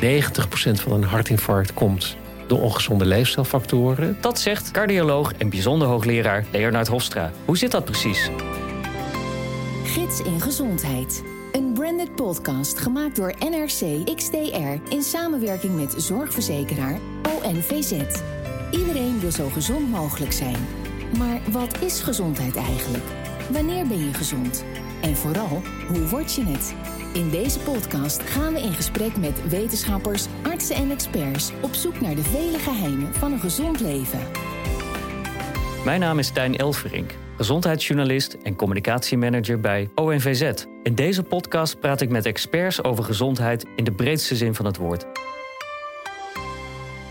van een hartinfarct komt door ongezonde leefstijlfactoren. Dat zegt cardioloog en bijzonder hoogleraar Leonard Hofstra. Hoe zit dat precies? Gids in Gezondheid. Een branded podcast gemaakt door NRC XTR in samenwerking met zorgverzekeraar ONVZ. Iedereen wil zo gezond mogelijk zijn. Maar wat is gezondheid eigenlijk? Wanneer ben je gezond? En vooral, hoe word je het? In deze podcast gaan we in gesprek met wetenschappers, artsen en experts op zoek naar de vele geheimen van een gezond leven. Mijn naam is Stijn Elverink, gezondheidsjournalist en communicatiemanager bij ONVZ. In deze podcast praat ik met experts over gezondheid in de breedste zin van het woord.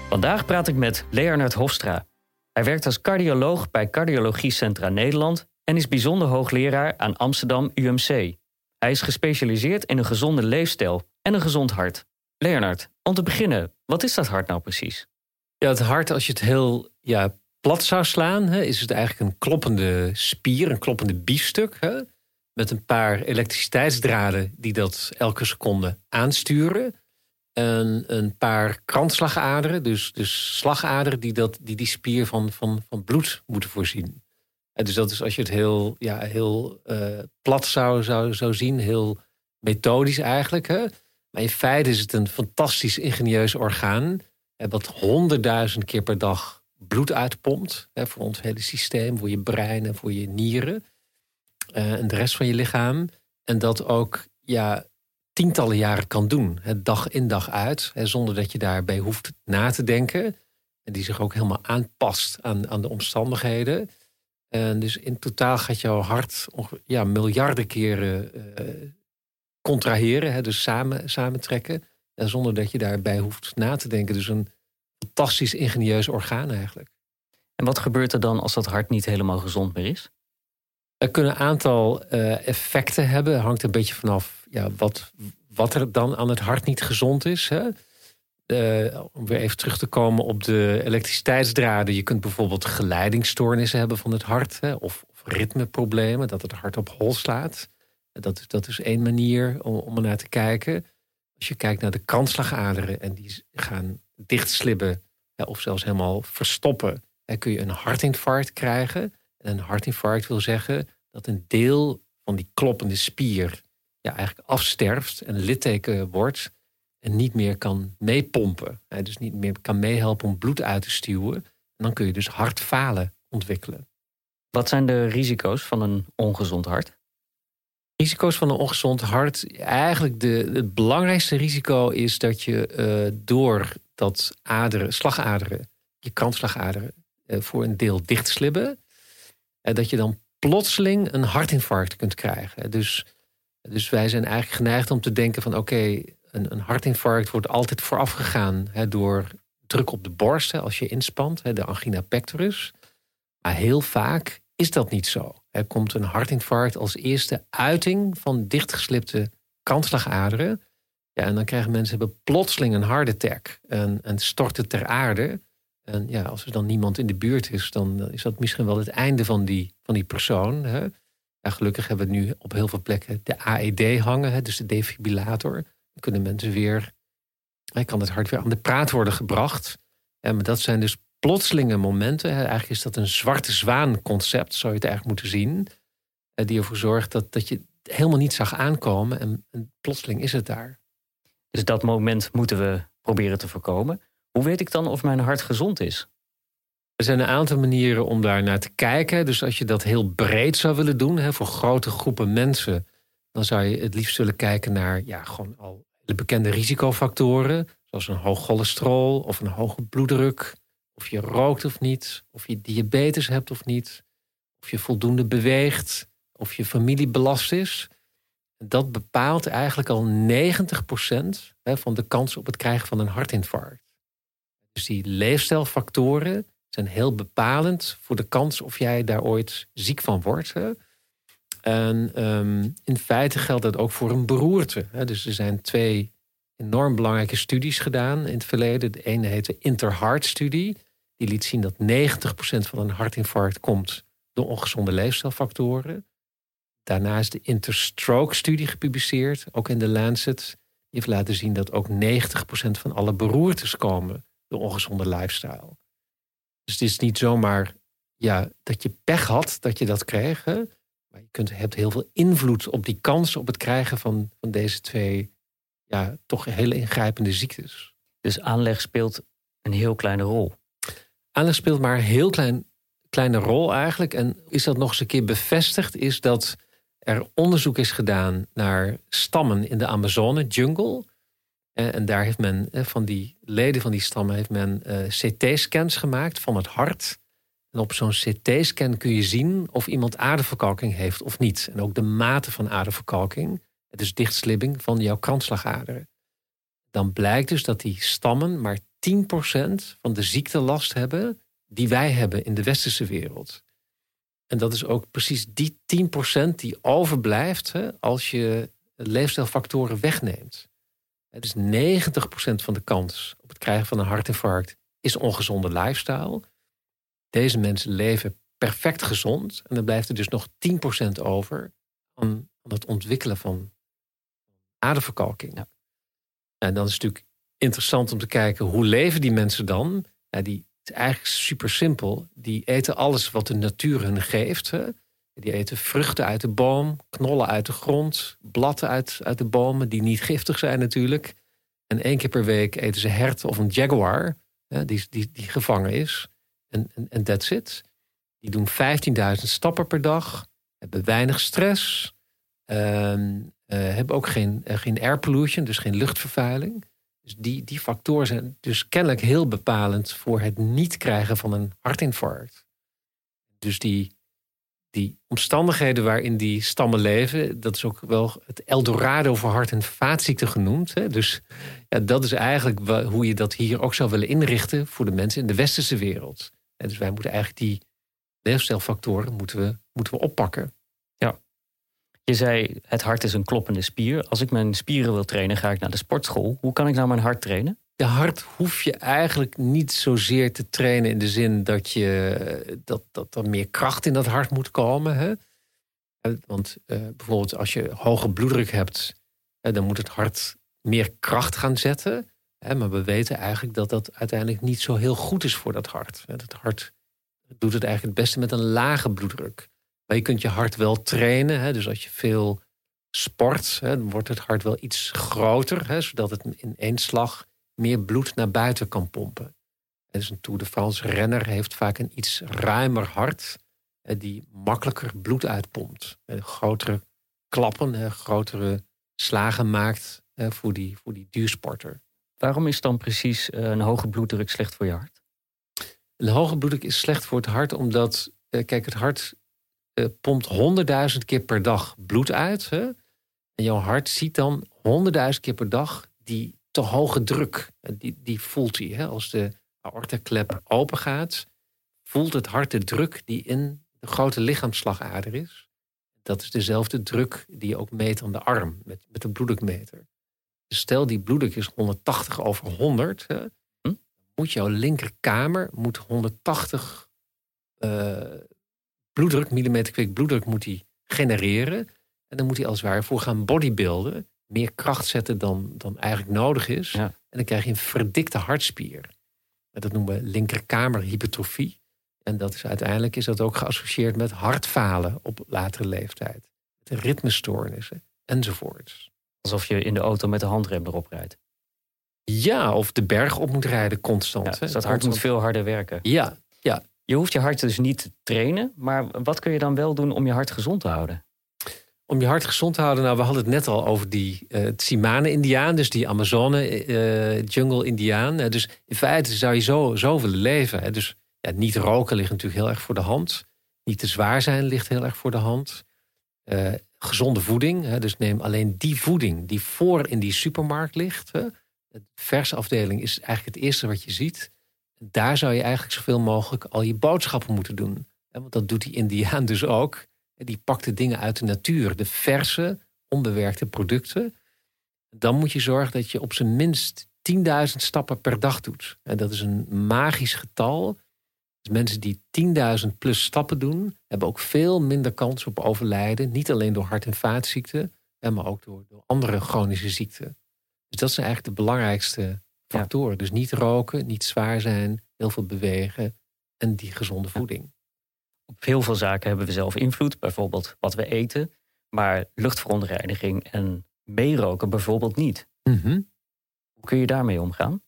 Vandaag praat ik met Leonard Hofstra. Hij werkt als cardioloog bij Cardiologie Centra Nederland en is bijzonder hoogleraar aan Amsterdam UMC. Hij is gespecialiseerd in een gezonde leefstijl en een gezond hart. Leonard, om te beginnen, wat is dat hart nou precies? Ja, het hart, als je het heel ja, plat zou slaan, hè, is het eigenlijk een kloppende spier, een kloppende biefstuk. Hè, met een paar elektriciteitsdraden die dat elke seconde aansturen. En een paar kransslagaderen, dus, dus slagaderen die, dat, die die spier van, van, van bloed moeten voorzien dus dat is als je het heel, ja, heel uh, plat zou, zou, zou zien, heel methodisch eigenlijk. Hè? Maar in feite is het een fantastisch ingenieus orgaan. Wat honderdduizend keer per dag bloed uitpompt. Hè, voor ons hele systeem, voor je brein en voor je nieren. Uh, en de rest van je lichaam. En dat ook ja, tientallen jaren kan doen. Hè, dag in dag uit. Hè, zonder dat je daarbij hoeft na te denken. En die zich ook helemaal aanpast aan, aan de omstandigheden. En dus in totaal gaat jouw hart ja, miljarden keren uh, contraheren, hè, dus samen, samentrekken. En zonder dat je daarbij hoeft na te denken. Dus een fantastisch ingenieus orgaan eigenlijk. En wat gebeurt er dan als dat hart niet helemaal gezond meer is? Er kunnen een aantal uh, effecten hebben. Hangt een beetje vanaf ja, wat, wat er dan aan het hart niet gezond is. Hè? Uh, om weer even terug te komen op de elektriciteitsdraden. Je kunt bijvoorbeeld geleidingsstoornissen hebben van het hart. Of, of ritmeproblemen, dat het hart op hol slaat. Dat, dat is één manier om, om er naar te kijken. Als je kijkt naar de kransslagaderen en die gaan dichtslibben hè, of zelfs helemaal verstoppen, dan kun je een hartinfarct krijgen. En een hartinfarct wil zeggen dat een deel van die kloppende spier ja, eigenlijk afsterft en litteken wordt en niet meer kan meepompen. Dus niet meer kan meehelpen om bloed uit te stuwen. En dan kun je dus hartfalen ontwikkelen. Wat zijn de risico's van een ongezond hart? Risico's van een ongezond hart. Eigenlijk de, het belangrijkste risico is dat je uh, door dat aderen, slagaderen, je kransslagaderen, uh, voor een deel dichtslibben. En uh, dat je dan plotseling een hartinfarct kunt krijgen. Dus, dus wij zijn eigenlijk geneigd om te denken van oké, een, een hartinfarct wordt altijd voorafgegaan hè, door druk op de borst hè, als je inspant, hè, de angina pectoris. Maar heel vaak is dat niet zo. Er komt een hartinfarct als eerste uiting van dichtgeslipte kantslagaderen. Ja, en dan krijgen mensen plotseling een hard attack en, en storten ter aarde. En ja, als er dan niemand in de buurt is, dan is dat misschien wel het einde van die, van die persoon. Hè. Gelukkig hebben we nu op heel veel plekken de AED hangen, hè, dus de defibrillator kunnen mensen weer, hij kan het hart weer aan de praat worden gebracht. En dat zijn dus plotselinge momenten. Eigenlijk is dat een zwarte zwaan concept, zou je het eigenlijk moeten zien. Eh, die ervoor zorgt dat, dat je helemaal niet zag aankomen en, en plotseling is het daar. Dus dat moment moeten we proberen te voorkomen. Hoe weet ik dan of mijn hart gezond is? Er zijn een aantal manieren om daar naar te kijken. Dus als je dat heel breed zou willen doen, hè, voor grote groepen mensen, dan zou je het liefst willen kijken naar ja, gewoon al de bekende risicofactoren, zoals een hoog cholesterol of een hoge bloeddruk, of je rookt of niet, of je diabetes hebt of niet, of je voldoende beweegt, of je familie belast is. Dat bepaalt eigenlijk al 90% van de kans op het krijgen van een hartinfarct. Dus die leefstijlfactoren zijn heel bepalend voor de kans of jij daar ooit ziek van wordt. En ehm, in feite geldt dat ook voor een beroerte. Dus er zijn twee enorm belangrijke studies gedaan in het verleden. De ene heet de Interheart-studie. Die liet zien dat 90% van een hartinfarct komt door ongezonde leefstijlfactoren. Daarna is de Interstroke-studie gepubliceerd, ook in de Lancet. Die heeft laten zien dat ook 90% van alle beroertes komen door ongezonde lifestyle. Dus het is niet zomaar ja, dat je pech had dat je dat kreeg. Hè? Maar je kunt, hebt heel veel invloed op die kans op het krijgen van, van deze twee ja, toch hele ingrijpende ziektes. Dus aanleg speelt een heel kleine rol. Aanleg speelt maar een heel klein, kleine rol eigenlijk. En is dat nog eens een keer bevestigd, is dat er onderzoek is gedaan naar stammen in de Amazone jungle. Eh, en daar heeft men eh, van die leden van die stammen heeft men eh, CT-scans gemaakt van het hart. En op zo'n CT-scan kun je zien of iemand aderverkalking heeft of niet. En ook de mate van aderverkalking, dus dichtslibbing van jouw kransslagaderen. Dan blijkt dus dat die stammen maar 10% van de ziektelast hebben die wij hebben in de westerse wereld. En dat is ook precies die 10% die overblijft hè, als je leefstijlfactoren wegneemt. Dus 90% van de kans op het krijgen van een hartinfarct is ongezonde lifestyle. Deze mensen leven perfect gezond. En dan blijft er dus nog 10% over aan, het ontwikkelen van aderverkalking. Ja. En dan is het natuurlijk interessant om te kijken hoe leven die mensen dan. Ja, die, het is eigenlijk super simpel. Die eten alles wat de natuur hun geeft. Hè. Die eten vruchten uit de boom, knollen uit de grond, bladen uit, uit de bomen die niet giftig zijn natuurlijk. En één keer per week eten ze hert of een jaguar hè, die, die, die gevangen is. En, that's it. Die doen 15.000 stappen per dag, hebben weinig stress, ehm, eh, hebben ook geen, uh, geen air pollution, dus geen luchtvervuiling. Dus die, die factoren zijn dus kennelijk heel bepalend voor het niet krijgen van een hartinfarct. Dus die, die omstandigheden waarin die stammen leven, dat is ook wel het Eldorado voor hart- en vaatziekten genoemd. Hè? Dus ja, dat is eigenlijk hoe je dat hier ook zou willen inrichten voor de mensen in de westerse wereld. Dus wij moeten eigenlijk die leefstijlfactoren moeten we, moeten we oppakken. Ja. Je zei, het hart is een kloppende spier. Als ik mijn spieren wil trainen, ga ik naar de sportschool. Hoe kan ik nou mijn hart trainen? De hart hoef je eigenlijk niet zozeer te trainen in de zin dat, je, dat, dat er meer kracht in dat hart moet komen. Hè? Want uh, bijvoorbeeld als je hoge bloeddruk hebt, dan moet het hart meer kracht gaan zetten. Maar we weten eigenlijk dat dat uiteindelijk niet zo heel goed is voor dat hart. Het hart doet het eigenlijk het beste met een lage bloeddruk. Maar je kunt je hart wel trainen. Dus als je veel sport, dan wordt het hart wel iets groter. Zodat het in één slag meer bloed naar buiten kan pompen. Dus een Tour de France renner heeft vaak een iets ruimer hart. Die makkelijker bloed uitpompt. Grotere klappen, grotere slagen maakt voor die, voor die duursporter. Waarom is dan precies eh, een hoge bloeddruk slecht voor je hart? Een hoge bloeddruk is slecht voor het hart omdat, eh, kijk, het hart uh, pompt honderdduizend keer per dag bloed uit. Hè? En jouw hart ziet dan honderdduizend keer per dag die te hoge druk. Die, die voelt hij. Hè? Als de aortaklep open gaat, voelt het hart de druk die in de grote lichaamsslagader is. Dat is dezelfde druk die je ook meet aan de arm met, met de bloeddrukmeter. Stel die bloeddruk is 180 over 100. Hè, hm? Moet jouw linkerkamer moet 180 uh, eh, bloeddruk, millimeter kwik bloeddruk moet hij genereren. En dan moet hij als het ware voor gaan bodybuilden. Meer kracht zetten dan, dan eigenlijk nodig is. En dan krijg je een verdikte hartspier. Dat noemen we linkerkamerhypertrofie. En dat is uiteindelijk is dat ook geassocieerd met hartfalen op latere leeftijd. Met ritmestoornissen enzovoorts. Alsof je in de auto met de handrem erop rijdt. Ja, of de berg op moet rijden constant. dus dat hart moet veel harder werken. Ja, ja. Je hoeft je hart dus niet te trainen. Maar wat kun je dan wel doen om je hart gezond te houden? Om je hart gezond te houden, nou, we hadden het net al over die uh, Tsimane-Indiaan, dus die Amazone-jungle-Indiaan. Uh, dus in feite zou je zo, zo willen leven. Hè. Dus ja, niet roken ligt natuurlijk heel erg voor de hand. Niet te zwaar zijn ligt heel erg voor de hand. Uh, gezonde voeding. Hè, dus neem alleen die voeding die voor in die supermarkt ligt. Hè. De versafdeling is eigenlijk het eerste wat je ziet. Daar zou je eigenlijk zoveel mogelijk al je boodschappen moeten doen. Want dat doet die Indiaan dus ook. Die pakt de dingen uit de natuur, de verse, onbewerkte producten. Dan moet je zorgen dat je op zijn minst 10.000 stappen per dag doet. En dat is een magisch getal dus mensen die 10.000 plus stappen doen, hebben ook veel minder kans op overlijden. Niet alleen door hart- en vaatziekten, maar ook door, door andere chronische ziekten. Dus dat zijn eigenlijk de belangrijkste factoren. Dus niet roken, niet zwaar zijn, heel veel bewegen en die gezonde voeding. Op heel veel zaken hebben we zelf invloed, bijvoorbeeld wat we eten. Maar luchtverontreiniging en meeroken bijvoorbeeld niet. Mhm. Hoe kun je daarmee omgaan?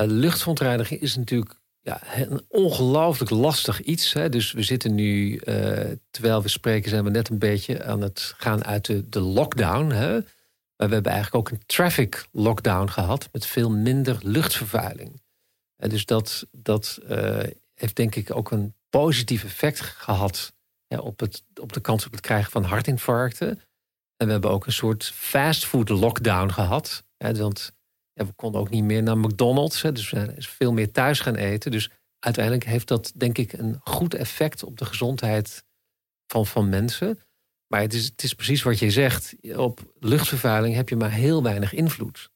Uh, luchtverontreiniging is natuurlijk ja, een ongelooflijk lastig iets. Hè. Dus we zitten nu, eh, terwijl we spreken, zijn we net een beetje aan het gaan uit de, de lockdown. Hè. Maar we hebben eigenlijk ook een traffic lockdown gehad met veel minder luchtvervuiling. En dus dat, dat uh, heeft denk ik ook een positief effect gehad op, het, op de kans op het krijgen van hartinfarcten. En we hebben ook een soort fastfood lockdown gehad. Hè, want we konden ook niet meer naar McDonald's. Hè, dus we zijn veel meer thuis gaan eten. Dus uiteindelijk heeft dat denk ik een goed effect op de gezondheid van, van mensen. Maar het is, het is precies wat je zegt. Op luchtvervuiling heb je maar heel weinig invloed.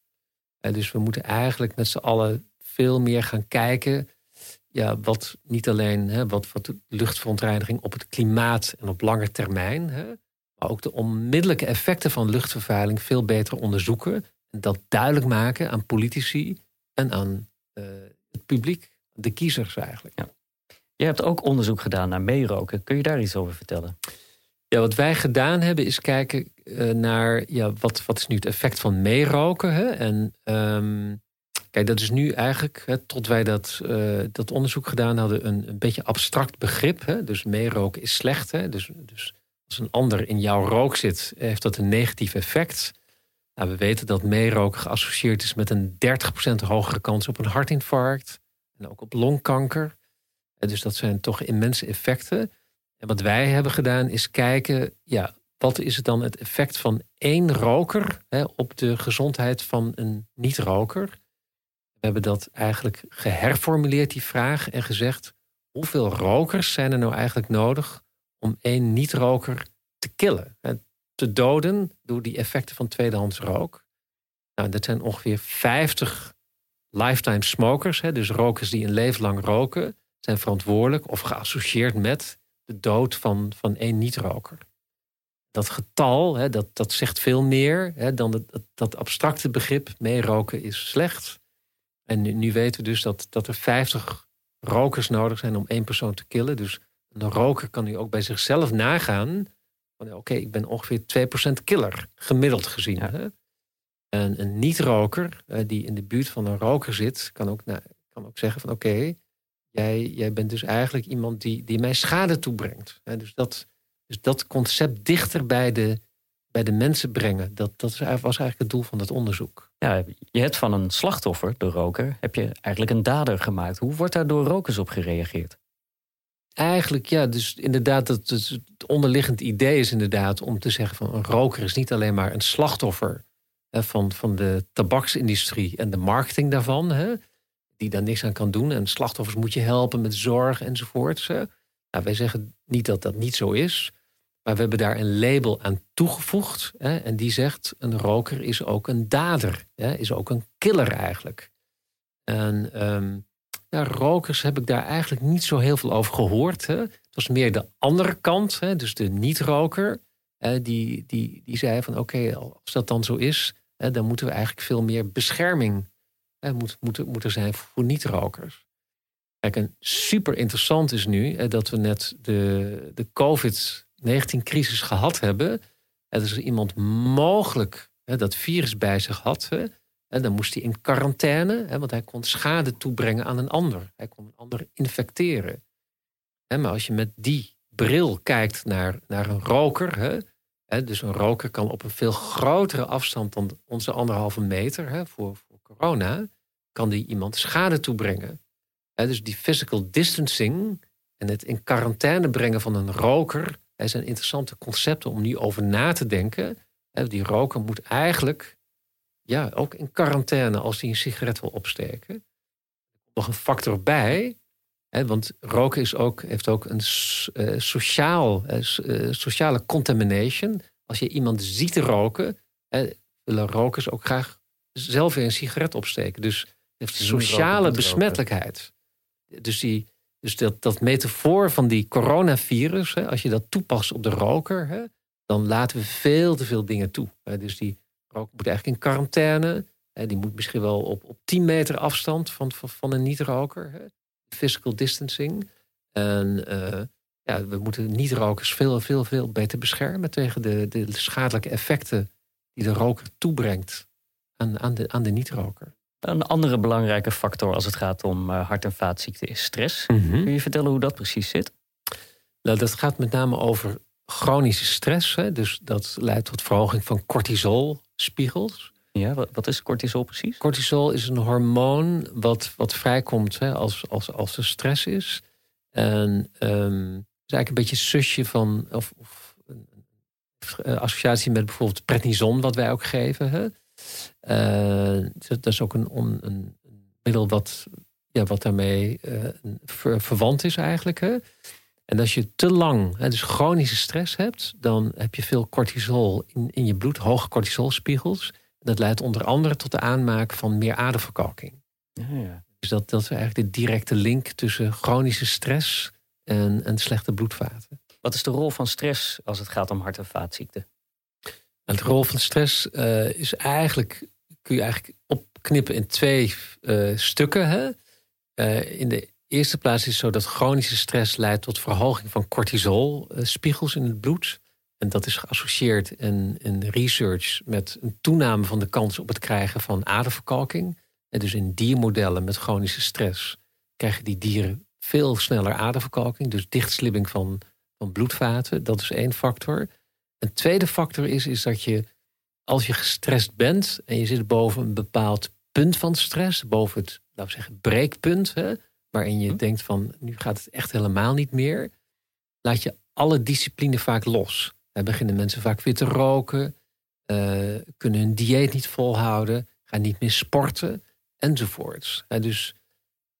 En dus we moeten eigenlijk met z'n allen veel meer gaan kijken. Ja, wat niet alleen hè, wat, wat luchtverontreiniging op het klimaat en op lange termijn. Hè, maar ook de onmiddellijke effecten van luchtvervuiling veel beter onderzoeken. Dat duidelijk maken aan politici en aan uh, het publiek, de kiezers eigenlijk. Ja. Je hebt ook onderzoek gedaan naar meeroken. Kun je daar iets over vertellen? Ja, wat wij gedaan hebben is kijken uh, naar ja, wat, wat is nu het effect van meeroken. Hè? En um, kijk, dat is nu eigenlijk, hè, tot wij dat, uh, dat onderzoek gedaan hadden, een, een beetje abstract begrip. Hè? Dus meeroken is slecht. Hè? Dus, dus als een ander in jouw rook zit, heeft dat een negatief effect. Nou, we weten dat meeroken geassocieerd is met een 30% hogere kans op een hartinfarct. En ook op longkanker. Dus dat zijn toch immense effecten. En wat wij hebben gedaan is kijken, ja, wat is het dan het effect van één roker hè, op de gezondheid van een niet-roker? We hebben dat eigenlijk geherformuleerd, die vraag, en gezegd: hoeveel rokers zijn er nou eigenlijk nodig om één niet-roker te killen? Te doden door die effecten van tweedehands rook? Nou, dat zijn ongeveer 50 lifetime smokers, hè, dus rokers die een leven lang roken, zijn verantwoordelijk of geassocieerd met de dood van, van één niet-roker. Dat getal, hè, dat, dat zegt veel meer hè, dan dat, dat abstracte begrip meeroken is slecht. En nu, nu, weten we dus dat, dat er 50 rokers nodig zijn om één persoon te killen. Dus een roker kan nu ook bij zichzelf nagaan. Oké, ik ben ongeveer 2% killer, gemiddeld gezien. Hè? En een niet-roker, die in de buurt van een roker zit, kan ook, nou, kan ook zeggen van oké, Jij, jij bent dus eigenlijk iemand die, die mij schade toebrengt. Dus dat, dus dat concept dichter bij de, bij de mensen brengen, dat, dat was eigenlijk het doel van dat onderzoek. Ja, je hebt van een slachtoffer, de roker, heb je eigenlijk een dader gemaakt. Hoe wordt daar door rokers op gereageerd? Eigenlijk ja, dus inderdaad, dat, het onderliggend idee is inderdaad om te zeggen van een roker is niet alleen maar een slachtoffer hè, van, van de tabaksindustrie en de marketing daarvan. Hè die daar niks aan kan doen. En slachtoffers moet je helpen met zorg enzovoort. Nou, wij zeggen niet dat dat niet zo is. Maar we hebben daar een label aan toegevoegd. Hè, en die zegt: een roker is ook een dader. Hè, is ook een killer eigenlijk. En um, rokers heb ik daar eigenlijk niet zo heel veel over gehoord. Hè. Het was meer de andere kant, hè, dus de niet-roker. die, die, die zei van oké, als dat dan zo is, hè, dan moeten we eigenlijk veel meer bescherming moet, moet, moet er zijn voor niet-rokers. Kijk, en super interessant is nu dat we net de, de COVID-19-crisis gehad hebben. En is iemand mogelijk hè, dat virus bij zich had. Hè, dan moest hij in quarantaine, hè, want hij kon schade toebrengen aan een ander. Hij kon een ander infecteren. Hè, maar als je met die bril kijkt naar, naar een roker. Hè, hè, dus een roker kan op een veel grotere afstand dan onze anderhalve meter hè, voor, corona, kan die iemand schade toebrengen. dus die physical distancing en het in quarantaine brengen van een roker zijn interessante concepten om nu over na te denken. die roker moet eigenlijk ja, ook in quarantaine als hij een sigaret wil opsteken. Er komt nog een factor bij, want roken is ook, heeft ook een uh, sociaal, uh, sociale contamination. Als je iemand ziet roken, willen rokers ook graag zelf weer een sigaret opsteken. Dus heeft sociale besmettelijkheid. Dus, die, dus dat, dat metafoor van die coronavirus, hè, als je dat toepast op de roker, hè, dan laten we veel te veel dingen toe. Dus die roker moet eigenlijk in quarantaine. die moet misschien wel op, op 10 meter afstand van, van, van een niet-roker. Physical distancing. En uh, ja, we moeten niet-rokers veel, veel, veel beter beschermen tegen de, de schadelijke effecten die de roker toebrengt aan, aan de, aan de niet-roker. Een andere belangrijke factor als het gaat om uh, hart- en vaatziekten is stress. Mhm. Kun je vertellen hoe dat precies zit? Nou, dat gaat met name over chronische stress. Hè? Dus dat leidt tot verhoging van cortisolspiegels. Ja, wat, wat is cortisol precies? Cortisol is een hormoon wat, wat vrijkomt hè, als, als, als er stress is. En um, is eigenlijk een beetje zusje van, of, of een associatie met bijvoorbeeld prednison, wat wij ook geven. Hè? Uh, dat is ook een, een, middel wat, ja, wat daarmee uh, ver, verwant is eigenlijk. Hè? En als je te lang, hè, dus chronische stress hebt, dan heb je veel cortisol in, in je bloed, hoge cortisolspiegels. Dat leidt onder andere tot de aanmaak van meer aderverkalking. Ja, ja. Dus dat, dat is eigenlijk de directe link tussen chronische stress en, en slechte bloedvaten. Wat is de rol van stress als het gaat om hart- en vaatziekten? En de rol van stress uh, is eigenlijk, kun je eigenlijk opknippen in twee uh, stukken. Hè? Uh, in de eerste plaats is zo dat chronische stress leidt tot verhoging van cortisolspiegels in het bloed. En dat is geassocieerd in, in research met een toename van de kans op het krijgen van aderverkalking. En dus in diermodellen met chronische stress krijgen die dieren veel sneller aderverkalking. Dus dichtslibbing van, van bloedvaten. Dat is één factor. Een tweede factor is, is dat je als je gestrest bent en je zit boven een bepaald punt van stress, boven het, laten we zeggen, breekpunt, hè, waarin je denkt van nu gaat het echt helemaal niet meer, laat je alle discipline vaak los. Dan beginnen mensen vaak weer te roken, uh, kunnen hun dieet niet volhouden, gaan niet meer sporten enzovoorts. En dus,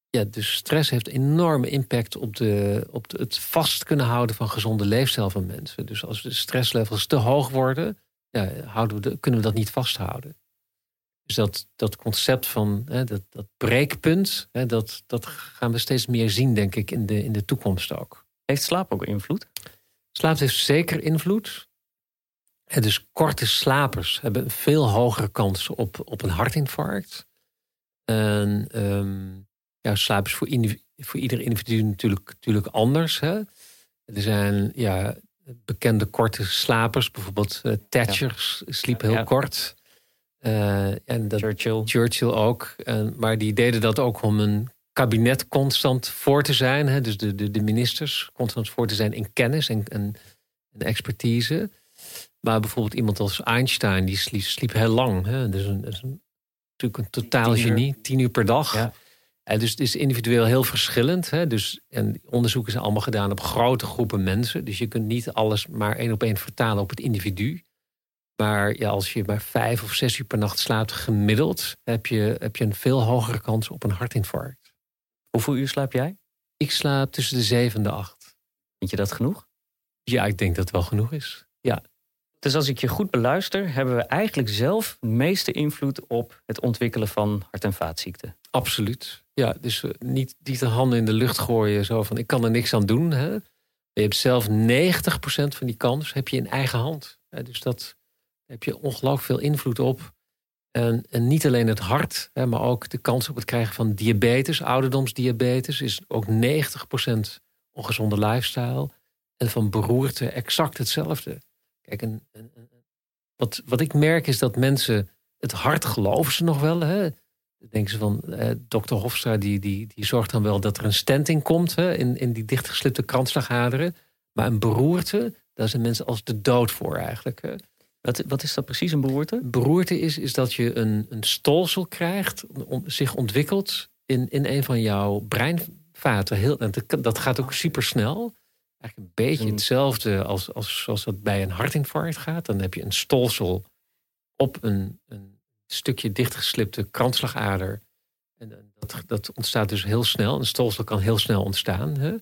ja, dus stress heeft enorme impact op, de, op de, het vast kunnen houden van gezonde leefstijl van mensen. Dus als de stresslevels te hoog worden, ja, houden we de, kunnen we dat niet vasthouden. Dus dat, dat concept van hè, dat, dat breekpunt, hè, dat, dat gaan we steeds meer zien, denk ik, in de, in de toekomst ook. Heeft slaap ook invloed? Slaap heeft zeker invloed. En dus korte slapers hebben een veel hogere kans op, op een hartinfarct. En um, ja, slaap is voor, voor ieder individu natuurlijk, natuurlijk anders. Hè? Er zijn ja, bekende korte slapers, bijvoorbeeld uh, Thatcher ja. sliep heel ja. kort. Uh, en dat, Churchill. Churchill ook. En, maar die deden dat ook om een kabinet constant voor te zijn. Hè? Dus de, de, de ministers constant voor te zijn in kennis en, en, en expertise. Maar bijvoorbeeld iemand als Einstein, die sliep, sliep heel lang. Hè? Is, een, is een, natuurlijk een totaal Tien genie, tien uur per dag. Ja. En dus het is individueel heel verschillend. Hè? Dus, en onderzoeken zijn allemaal gedaan op grote groepen mensen. Dus je kunt niet alles maar één op één vertalen op het individu. Maar ja, als je maar vijf of zes uur per nacht slaapt gemiddeld, heb je, heb je een veel hogere kans op een hartinfarct. Hoeveel uur slaap jij? Ik slaap tussen de zeven en de acht. Vind je dat genoeg? Ja, ik denk dat het wel genoeg is. Ja. Dus als ik je goed beluister, hebben we eigenlijk zelf de meeste invloed op het ontwikkelen van hart- en vaatziekten. Absoluut. Ja, dus uh, niet, niet de handen in de lucht gooien, zo van ik kan er niks aan doen. Hè? Je hebt zelf 90% van die kans heb je in eigen hand. Dus dat heb je ongelooflijk veel invloed op. En, niet alleen het hart, hè, maar ook de kans op het krijgen van diabetes, ouderdomsdiabetes, is ook 90% ongezonde lifestyle. En van beroerte exact hetzelfde. Kijk, wat, wat ik merk is dat mensen het hart geloven ze nog wel. Hè? Denken ze van, eh, dokter Hofstra die, die, die zorgt dan wel dat er een stenting komt hè, in, in die dichtgeslipte kransslagaderen. Maar een beroerte, daar zijn mensen als de dood voor eigenlijk. Hè? Wat, wat is dat precies, een beroerte? Beroerte is, is dat je een, een stolsel krijgt, on, zich ontwikkelt in, in een van jouw breinvaten. Heel, en dat, dat gaat ook super snel. Eigenlijk een beetje hetzelfde als, als zoals dat bij een hartinfarct gaat. Dan heb je een stolsel op een, een stukje dichtgeslipte kransslagader. En dat, dat ontstaat dus heel snel. Een stolsel kan heel snel ontstaan. Hè?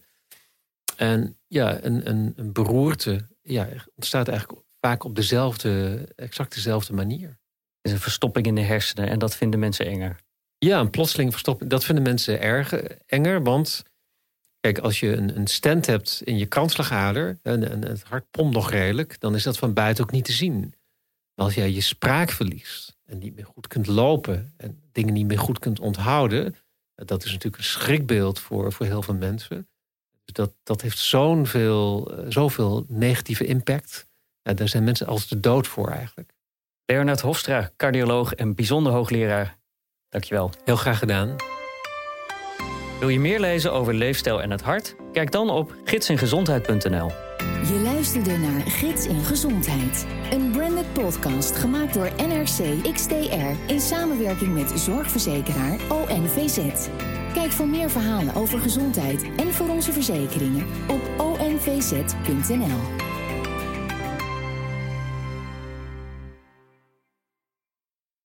En ja, een, een, een beroerte ja, ontstaat eigenlijk vaak op dezelfde, exact dezelfde manier. Het is een verstopping in de hersenen en dat vinden mensen enger. Ja, een plotseling verstopping. Dat vinden mensen erg enger, want kijk, als je een, een stent hebt in je kransslagader en, en het hart pompt nog redelijk, dan is dat van buiten ook niet te zien. Maar als jij je spraak verliest en niet meer goed kunt lopen en dingen niet meer goed kunt onthouden, dat is natuurlijk een schrikbeeld voor, voor heel veel mensen. Dus dat, dat heeft zo'n veel, zoveel negatieve impact. Ja, daar zijn mensen als de dood voor eigenlijk. Leonard Hofstra, cardioloog en bijzonder hoogleraar. Dankjewel. Heel graag gedaan. Wil je meer lezen over leefstijl en het hart? Kijk dan op gidsingezondheid.nl. Je luisterde naar Gids in Gezondheid. Een branded podcast gemaakt door NRC XTR in samenwerking met zorgverzekeraar ONVZ. Kijk voor meer verhalen over gezondheid en voor onze verzekeringen op onvz.nl.